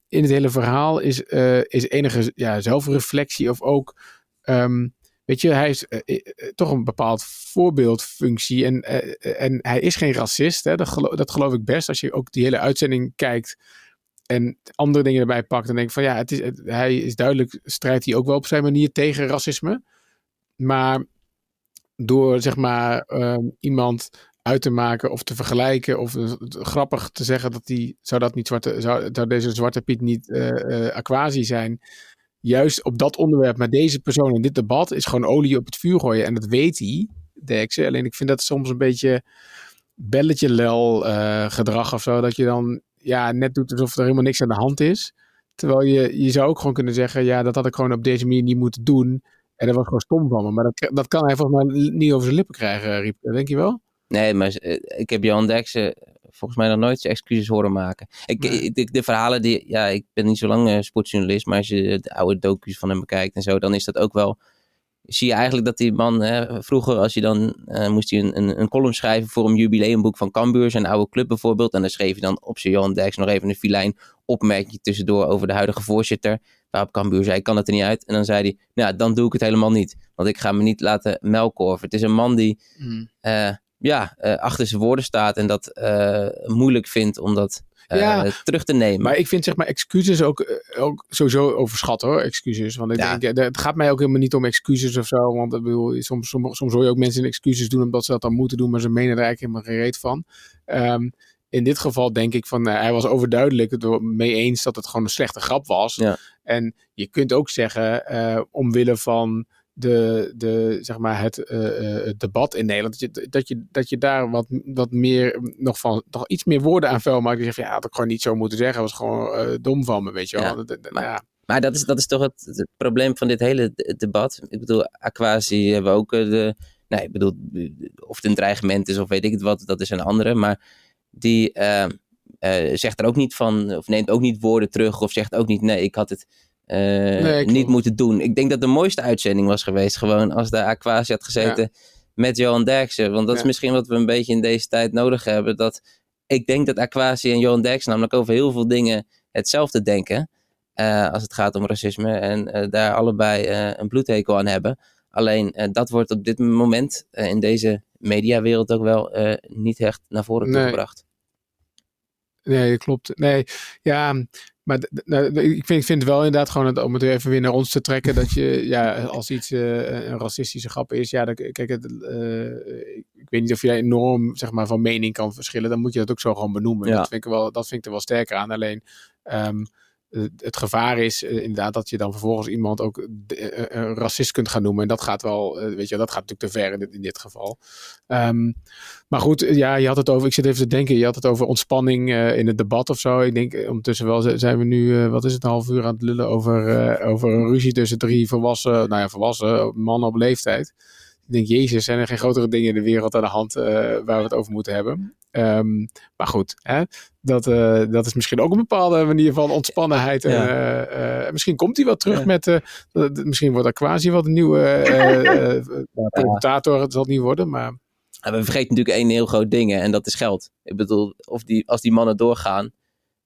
in het hele verhaal is, is enige ja, zelfreflectie of ook... Um, Weet je, hij is uh, uh, toch een bepaald voorbeeldfunctie. En, en hij is geen racist. Hè? Dat, geloof, dat geloof ik best. Als je ook die hele uitzending kijkt. En andere dingen erbij pakt. Dan denk van ja, het is, hij is duidelijk. Strijdt hij ook wel op zijn manier tegen racisme. Maar door zeg maar um, iemand uit te maken of te vergelijken. Of grappig te zeggen dat die. Zou, dat niet zwarte, zou, zou deze zwarte Piet niet uh, aquasi zijn? Juist op dat onderwerp met deze persoon in dit debat is gewoon olie op het vuur gooien. En dat weet hij, Derksen. Alleen ik vind dat soms een beetje belletje lel uh, gedrag of zo. Dat je dan ja, net doet alsof er helemaal niks aan de hand is. Terwijl je, je zou ook gewoon kunnen zeggen, ja, dat had ik gewoon op deze manier niet moeten doen. En dat was gewoon stom van me. Maar dat, dat kan hij volgens mij niet over zijn lippen krijgen, Riep. Denk je wel? Nee, maar uh, ik heb Johan Derksen volgens mij nog nooit excuses horen maken. Ik, nee. de, de, verhalen die, ja, ik ben niet zo lang uh, sportjournalist, maar als je de oude docu's van hem bekijkt en zo, dan is dat ook wel. Zie je eigenlijk dat die man, hè, vroeger als je dan, uh, moest hij een, een, een, column schrijven voor een jubileumboek van Cambuur, zijn oude club bijvoorbeeld. En dan schreef hij dan op zijn Johan Derks nog even een filijn opmerking tussendoor over de huidige voorzitter. Waarop Cambuur zei, kan het er niet uit. En dan zei hij, nou dan doe ik het helemaal niet. Want ik ga me niet laten melkorven. Het is een man die, mm. uh, ja, uh, achter zijn woorden staat en dat uh, moeilijk vindt om dat uh, ja, terug te nemen. Maar ik vind zeg maar excuses ook, ook sowieso overschat hoor, excuses. Want ik ja. denk, het gaat mij ook helemaal niet om excuses of zo. Want ik bedoel, soms, soms, soms hoor je ook mensen excuses doen omdat ze dat dan moeten doen, maar ze menen er eigenlijk helemaal geen reet van. Um, in dit geval denk ik van, hij was overduidelijk het mee eens dat het gewoon een slechte grap was. Ja. En je kunt ook zeggen, omwille van de, de, zeg maar het, uh, het debat in Nederland. Dat je, dat je, dat je daar wat, wat meer nog van, nog iets meer woorden aan vuil maakt. Die zeggen, ja, dat had ik gewoon niet zo moeten zeggen. Dat was gewoon uh, dom van me, weet je wel. Ja, maar, ja. maar dat, is, dat is toch het, het, probleem van dit hele debat. Ik bedoel, Aquasi hebben ook de, nee, ik bedoel, of het een dreigement is of weet ik het wat, dat is een andere. Maar die uh, zegt er ook niet van, of neemt ook niet woorden terug, of zegt ook niet, nee, ik had het uh, nee, niet moeten doen. Ik denk dat de mooiste uitzending was geweest, gewoon als de Aquasi had gezeten ja. met Johan Derksen. Want dat ja. is misschien wat we een beetje in deze tijd nodig hebben. Dat ik denk dat Aquasi en Johan Derksen namelijk over heel veel dingen hetzelfde denken. als het gaat om racisme. En daar allebei een bloedhekel aan hebben. Alleen dat wordt op dit moment in deze mediawereld ook wel niet echt naar voren nee. gebracht. Nee, klopt. Nee, ja, maar nou, ik, vind, ik vind wel inderdaad gewoon, om het even weer naar ons te trekken, dat je, [laughs] ja, als iets uh, een racistische grap is, ja, dan, kijk, het, uh, ik weet niet of je enorm, zeg maar, van mening kan verschillen, dan moet je dat ook zo gewoon benoemen. Ja. Dat, vind ik wel, dat vind ik er wel sterker aan. Alleen, um, het gevaar is uh, inderdaad dat je dan vervolgens iemand ook uh, een racist kunt gaan noemen. En dat gaat wel, weet je, dat gaat natuurlijk te ver in dit, in dit geval. Um, maar goed, ja, je had het over, ik zit even te denken, je had het over ontspanning in het debat of zo. Ik denk ondertussen wel, zijn we nu, wat is het, een half uur aan het lullen over, over een ruzie tussen drie volwassen, nou ja, volwassen mannen op leeftijd. Ik denk, jezus, zijn er geen grotere dingen in de wereld aan de hand waar we het over moeten hebben. Um, maar goed, hè, dat, uh, dat is misschien ook een bepaalde manier van ontspannenheid. Ja. Uh, misschien komt hij wel terug ja. met, misschien wordt er quasi wat een nieuwe [laughs] commentator, het zal het niet worden, maar... We vergeten natuurlijk één heel groot ding en dat is geld. Ik bedoel, of die, als die mannen doorgaan,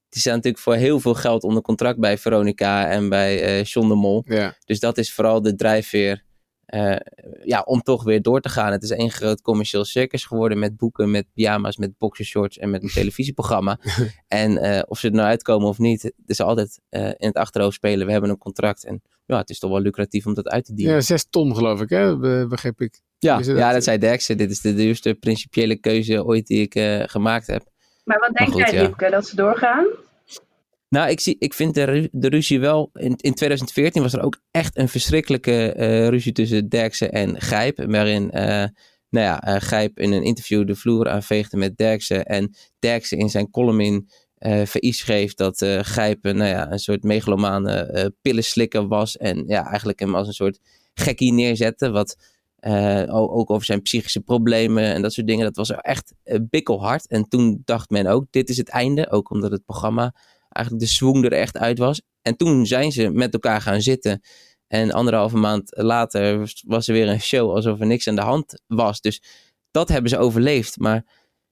die staan natuurlijk voor heel veel geld onder contract bij Veronica en bij John de Mol. Ja. Dus dat is vooral de drijfveer uh, ja, om toch weer door te gaan. Het is één groot commercieel circus geworden met boeken, met pyjama's, met boxershorts en met een [laughs] televisieprogramma. [laughs] en uh, of ze er nou uitkomen of niet, het is altijd uh, in het achterhoofd spelen. We hebben een contract en ja, het is toch wel lucratief om dat uit te dienen. Ja, zes ton geloof ik, hè? Be begreep ik. Ja, dat, ja, dat zei Derksen. Dit is de duurste principiële keuze ooit die ik gemaakt heb. Maar wat denk jij, Riepke, dat ze doorgaan? Nou, ik, zie, ik vind de, de ruzie wel. In, in 2014 was er ook echt een verschrikkelijke uh, ruzie tussen Derksen en Gijp. Waarin uh, nou ja, uh, Gijp in een interview de vloer aanveegde met Derksen. En Derksen in zijn column in VI schreef dat Gijp nou ja, een soort megalomane pillenslikker was. En ja, eigenlijk hem als een soort gekkie neerzette. Wat ook over zijn psychische problemen en dat soort dingen. Dat was echt bikkelhard. En toen dacht men ook: dit is het einde. Ook omdat het programma eigenlijk de swoon er echt uit was. En toen zijn ze met elkaar gaan zitten. En anderhalve maand later was er weer een show alsof er niks aan de hand was. Dus dat hebben ze overleefd. Maar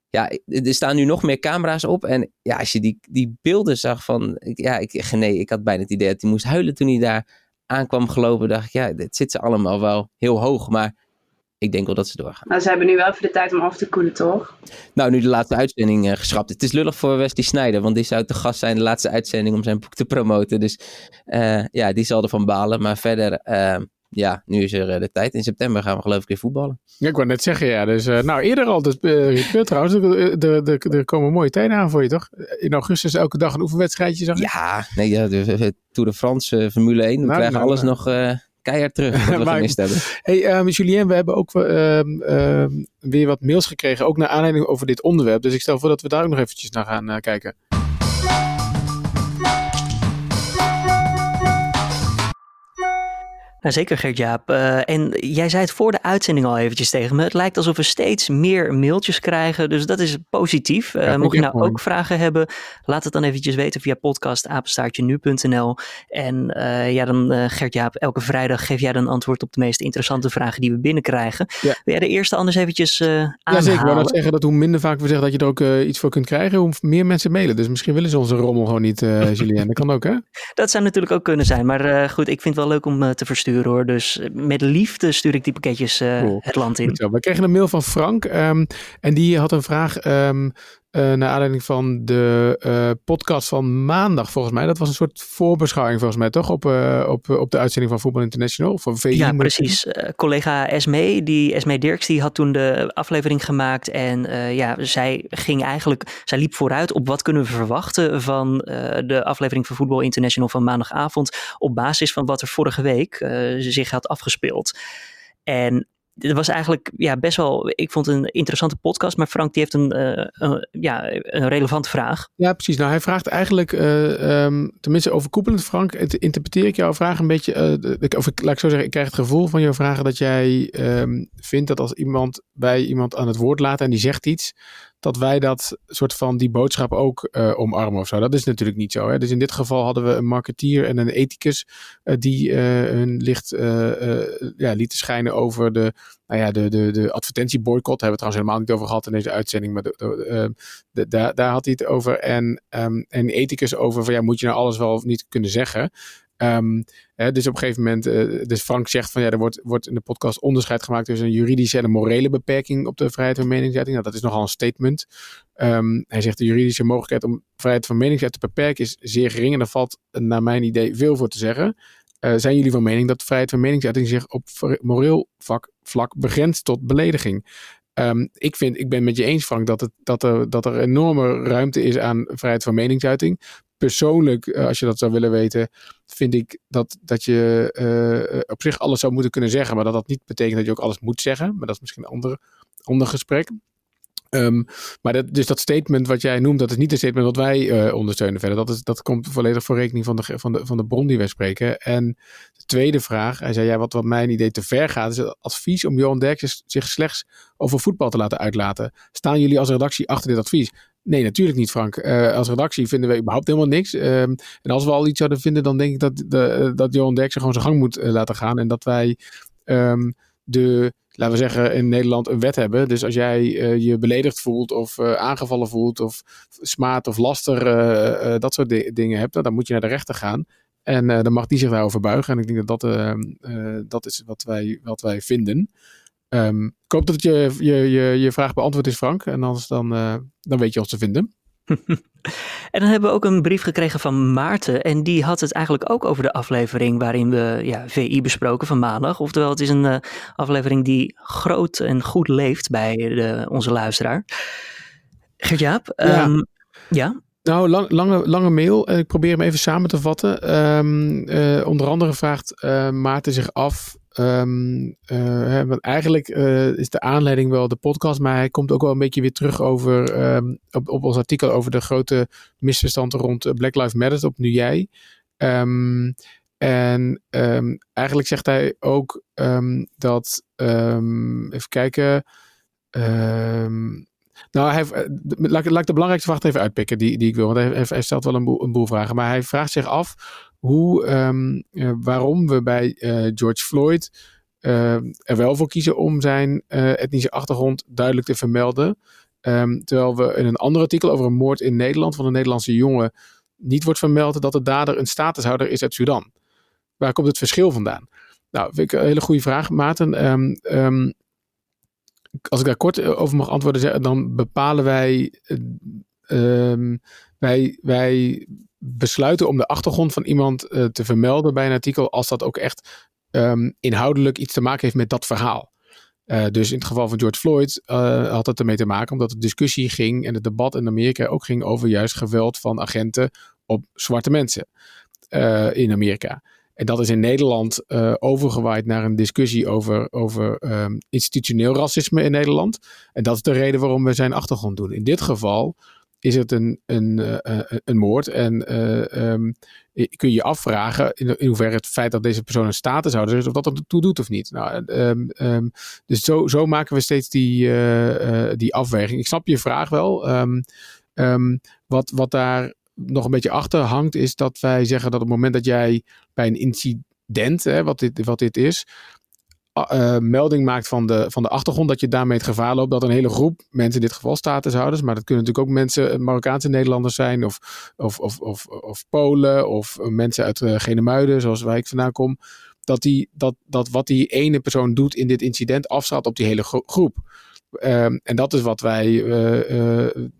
ja, er staan nu nog meer camera's op. En ja, als je die, die beelden zag van... Ja, ik, [laughs] nee, ik had bijna het idee dat hij moest huilen toen hij daar aankwam gelopen. dacht ik, ja, dit zit ze allemaal wel heel hoog. Maar ik denk wel dat ze doorgaan. Nou, ze hebben nu wel even de tijd om af te koelen, toch? Nou, nu de laatste uitzending uh, geschrapt. Het is lullig voor Wesley Snijder, want die zou te gast zijn de laatste uitzending om zijn boek te promoten. Dus uh, ja, die zal ervan balen. Maar verder, uh, ja, nu is er de tijd. In september gaan we geloof ik weer voetballen. Ja, ik wou net zeggen, ja. Dus, nou, eerder al, dus, trouwens, er, er, er, komen mooie tijden aan voor je, toch? In augustus elke dag een oefenwedstrijdje, zag ik? Ja, nee, ja, de, Tour de France, Formule 1. We nou, krijgen nou, alles nou. nog keihard terug [laughs] wat we gemist hebben. Hey, um, Julien, we hebben ook um, um, weer wat mails gekregen, ook naar aanleiding over dit onderwerp. Dus ik stel voor dat we daar ook nog eventjes naar gaan uh, kijken. Nou, zeker Gert-Jaap. Uh, en jij zei het voor de uitzending al eventjes tegen me. Het lijkt alsof we steeds meer mailtjes krijgen. Dus dat is positief. Uh, ja, mocht je nou ook vragen hebben, laat het dan eventjes weten via podcastapenstaartje.nu.nl. En uh, ja, dan Gert-Jaap, elke vrijdag geef jij dan antwoord op de meest interessante vragen die we binnenkrijgen. Ja. Wil jij de eerste anders eventjes aanhalen? Ja, zeker. Ik wil zeggen dat hoe minder vaak we zeggen dat je er ook iets voor kunt krijgen, hoe meer mensen mailen. Dus misschien willen ze onze rommel gewoon niet, [laughs] Julien. Dat kan ook, hè? Dat zou natuurlijk ook kunnen zijn. Maar goed, ik vind het wel leuk om te versturen hoor. Dus eh, met liefde stuur ik die pakketjes uh, cool. het land in. We kregen een mail van Frank um, en die had een vraag um, uh, naar aanleiding van de uh, podcast van maandag volgens mij. Dat was een soort voorbeschouwing volgens mij toch op, uh, op, op de uitzending van Voetbal International? Van VI, ja, precies. collega Esme, die Esme Dirks, die had toen de aflevering gemaakt. En ja, zij ging eigenlijk, zij liep vooruit op wat kunnen we verwachten van de aflevering van Voetbal International van maandagavond. Op basis van wat er vorige week zich had afgespeeld. En het was eigenlijk ja, best wel, ik vond het een interessante podcast, maar Frank die heeft een, een ja, een relevante vraag. Ja, precies. Nou, hij vraagt eigenlijk, uh, um, tenminste overkoepelend Frank, interpreteer ik jouw vraag een beetje, uh, of ik, laat ik zo zeggen, ik krijg het gevoel van jouw vragen dat jij um, vindt dat als iemand bij iemand aan het woord laat en die zegt iets, dat wij dat soort van die boodschap ook uh, omarmen of zo. Dat is natuurlijk niet zo. Hè? Dus in dit geval hadden we een marketeer en een ethicus uh, die uh, hun licht ja, lieten schijnen over de, nou ja, de, de, de advertentieboycott. Daar hebben we het trouwens helemaal niet over gehad in deze uitzending, maar de, de, daar, daar had hij het over. En, um, en ethicus over van ja, moet je nou alles wel of niet kunnen zeggen? Hè, dus op een gegeven moment, uh, dus Frank zegt van ja, er wordt, wordt in de podcast onderscheid gemaakt tussen een juridische en een morele beperking op de vrijheid van meningsuiting. Nou, dat is nogal een statement. Um, hij zegt de juridische mogelijkheid om vrijheid van meningsuiting te beperken is zeer gering en daar valt naar mijn idee veel voor te zeggen. Uh, zijn jullie van mening dat vrijheid van meningsuiting zich op moreel vlak, begrenst tot belediging? Um, ik, vind, ik ben met je eens, Frank, dat, het, dat, er, dat er enorme ruimte is aan vrijheid van meningsuiting persoonlijk, uh, als je dat zou willen weten, vind ik dat, dat je uh, op zich alles zou moeten kunnen zeggen. Maar dat dat niet betekent dat je ook alles moet zeggen. Maar dat is misschien een ander, ander gesprek. Um, maar dat, dus dat statement wat jij noemt, dat is niet een statement wat wij ondersteunen verder. Dat, is, dat komt volledig voor rekening van de, van, de, van de bron die wij spreken. En de tweede vraag, hij zei, ja, wat, wat mijn idee te ver gaat, is het advies om Johan Derksen zich slechts over voetbal te laten uitlaten. Staan jullie als redactie achter dit advies? Nee, natuurlijk niet, Frank. Uh, als redactie vinden we überhaupt helemaal niks. Um, en als we al iets zouden vinden, dan denk ik dat, de, dat Johan Derksen gewoon zijn gang moet uh, laten gaan. En dat wij um, de, laten we zeggen, in Nederland een wet hebben. Dus als jij je beledigd voelt of aangevallen voelt of smaad of laster, dat soort dingen hebt, dan moet je naar de rechter gaan. En dan mag die zich daarover buigen. En ik denk dat dat, ehm, dat is wat wij, wat wij vinden. Um, ik hoop dat je, je, je, je vraag beantwoord is, Frank. En anders dan, uh, dan weet je ons te vinden. [laughs] en dan hebben we ook een brief gekregen van Maarten. En die had het eigenlijk ook over de aflevering waarin we ja, VI besproken van maandag. Oftewel, het is een uh, aflevering die groot en goed leeft bij de, onze luisteraar. Gert-Jaap, ja. Um, ja? Nou, lang, lange, lange mail. Ik probeer hem even samen te vatten. Um, uh, onder andere vraagt uh, Maarten zich af Um, uh, want eigenlijk uh, is de aanleiding wel de podcast, maar hij komt ook wel een beetje weer terug over um, op, ons artikel over de grote misverstanden rond Black Lives Matter op Nu Jij. Um, en eigenlijk zegt hij ook dat, even kijken, nou, hij, laat, laat ik de belangrijkste vraag even uitpikken die, die ik wil, want hij, stelt wel een een boel vragen, maar hij vraagt zich af hoe, um, uh, waarom we bij uh, George Floyd uh, er wel voor kiezen om zijn etnische achtergrond duidelijk te vermelden. Um, terwijl we in een ander artikel over een moord in Nederland van een Nederlandse jongen niet wordt vermeld dat de dader een statushouder is uit Sudan. Waar komt het verschil vandaan? Nou, vind ik een hele goede vraag, Maarten. Um, als ik daar kort over mag antwoorden, dan bepalen wij, wij, wij besluiten om de achtergrond van iemand uh, te vermelden bij een artikel als dat ook echt um, inhoudelijk iets te maken heeft met dat verhaal. Uh, dus in het geval van George Floyd uh, had het ermee te maken omdat de discussie ging en het debat in Amerika ook ging over juist geweld van agenten op zwarte mensen in Amerika. En dat is in Nederland overgewaaid naar een discussie over, over um, institutioneel racisme in Nederland. En dat is de reden waarom we zijn achtergrond doen. In dit geval is het een, een, uh, een moord. En uh, um, kun je je afvragen in, in hoeverre het feit dat deze persoon een statushouder is, of dat er toe doet of niet. Nou, um, um, dus zo, zo maken we steeds die, die afweging. Ik snap je vraag wel. wat, wat daar nog een beetje achter hangt, is dat wij zeggen dat op het moment dat jij bij een incident, hè, wat, dit, wat dit is, uh, melding maakt van de, van de achtergrond, dat je daarmee het gevaar loopt dat een hele groep mensen, in dit geval statushouders, maar dat kunnen natuurlijk ook mensen, eh, Marokkaanse Nederlanders zijn, of, of, of, of, of Polen, of mensen uit uh, Genemuiden, zoals waar ik vandaan kom, dat, die, dat, dat wat die ene persoon doet in dit incident afstraalt op die hele groep. Um, en dat is wat wij,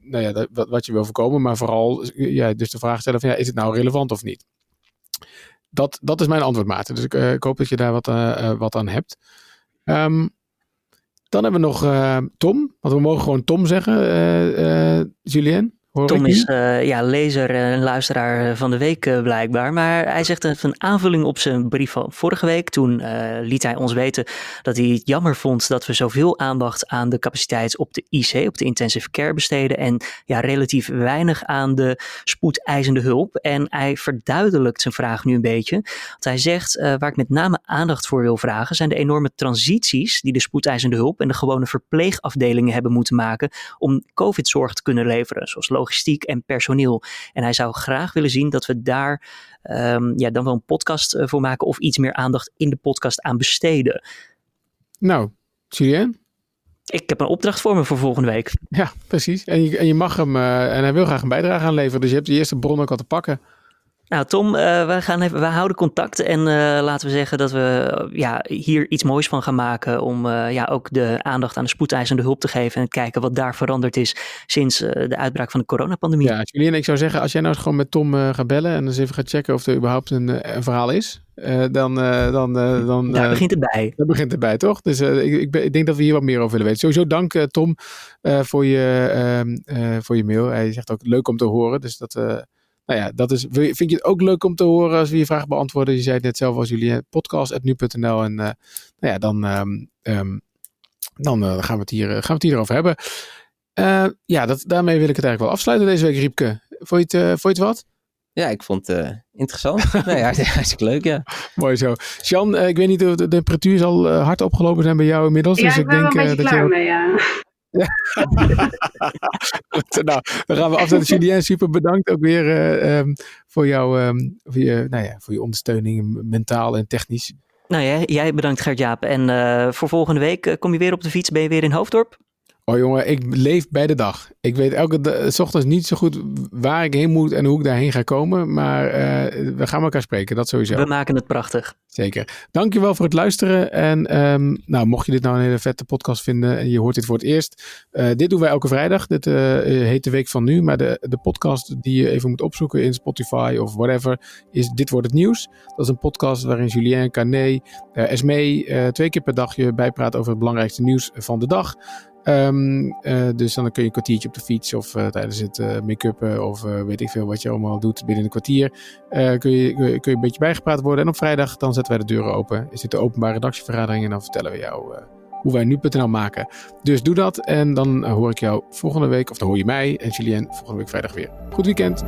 nou ja, wat je wil voorkomen, maar vooral ja, dus de vraag stellen van ja, is het nou relevant of niet? Dat, dat is mijn antwoord, Maarten. Dus ik, uh, ik hoop dat je daar wat, uh, wat aan hebt. Um, dan hebben we nog Tom. Want we mogen gewoon Tom zeggen, Julien. Tom is uh, ja, lezer en luisteraar van de week uh, blijkbaar. Maar hij zegt even een aanvulling op zijn brief van vorige week. Toen uh, liet hij ons weten dat hij het jammer vond dat we zoveel aandacht aan de capaciteit op de IC, op de intensive care besteden. En ja, relatief weinig aan de spoedeisende hulp. En hij verduidelijkt zijn vraag nu een beetje. Want hij zegt, waar ik met name aandacht voor wil vragen, zijn de enorme transities die de spoedeisende hulp en de gewone verpleegafdelingen hebben moeten maken om COVID-zorg te kunnen leveren. Zoals logistiek en personeel. En hij zou graag willen zien dat we daar um, ja, dan wel een podcast uh, voor maken of iets meer aandacht in de podcast aan besteden. Nou, Julien? Ik heb een opdracht voor me voor volgende week. Ja, precies. En je, en je mag hem, uh, en hij wil graag een bijdrage aanleveren. Dus je hebt de eerste bron ook al te pakken. Nou, Tom, uh, we, gaan even, we houden contact en uh, laten we zeggen dat we uh, ja, hier iets moois van gaan maken om ja, ook de aandacht aan de spoedeisende hulp te geven en kijken wat daar veranderd is sinds de uitbraak van de coronapandemie. Ja, Julien, ik zou zeggen, als jij nou eens gewoon met Tom gaat bellen en eens even gaat checken of er überhaupt een, een verhaal is, dan... dan, dan daar begint het bij. Daar begint het bij, toch? Dus ik, ik, ik, denk dat we hier wat meer over willen weten. Sowieso dank Tom voor, je, ehm, voor je mail. Hij zegt ook leuk om te horen, dus dat nou ja, dat is, vind je het ook leuk om te horen als we je vraag beantwoorden? Je zei het net zelf als jullie podcast.nu.nl en uh, nou ja, dan, um, um, dan uh, gaan, we het hier, gaan we het hier over hebben. Uh, ja, dat, daarmee wil ik het eigenlijk wel afsluiten deze week, Riepke. Vond je het, vond je het wat? Ja, ik vond het uh, interessant. [laughs] nee, hartstikke leuk, ja. [laughs] Mooi zo. Sjan, uh, ik weet niet of de temperatuur zal uh, hard opgelopen zijn bij jou inmiddels. Ja, dus ik ik ben denk wel een beetje dat klaar je... mee, ja. Ja. [laughs] nou, dan gaan we afsluiten. Julien, super bedankt ook weer uh, um, voor, jou, um, voor, je, nou ja, voor je ondersteuning, mentaal en technisch. Nou ja, jij bedankt Gert-Jaap. En uh, voor volgende week uh, kom je weer op de fiets, ben je weer in Hoofddorp? Oh jongen, ik leef bij de dag. Ik weet elke dag, s ochtends niet zo goed waar ik heen moet en hoe ik daarheen ga komen. Maar uh, we gaan elkaar spreken, dat sowieso. We maken het prachtig. Zeker. Dankjewel voor het luisteren. En um, nou, mocht je dit nou een hele vette podcast vinden en je hoort dit voor het eerst. Uh, dit doen wij elke vrijdag. Dit uh, heet de Week van Nu. Maar de, de podcast die je even moet opzoeken in Spotify of whatever is Dit Wordt Het Nieuws. Dat is een podcast waarin Julien, Carné, Esmee twee keer per dag je bijpraat over het belangrijkste nieuws van de dag. Um, uh, dus dan kun je een kwartiertje op de fiets of uh, tijdens het uh, make-uppen of weet ik veel wat je allemaal doet binnen een kwartier. kun, je, kun, je, kun je een beetje bijgepraat worden. En op vrijdag dan zetten wij de deuren open. Is dit de openbare redactievergadering en dan vertellen we jou hoe wij nu.nl maken. Dus doe dat en dan hoor ik jou volgende week, of dan hoor je mij en Julien volgende week vrijdag weer. Goed weekend.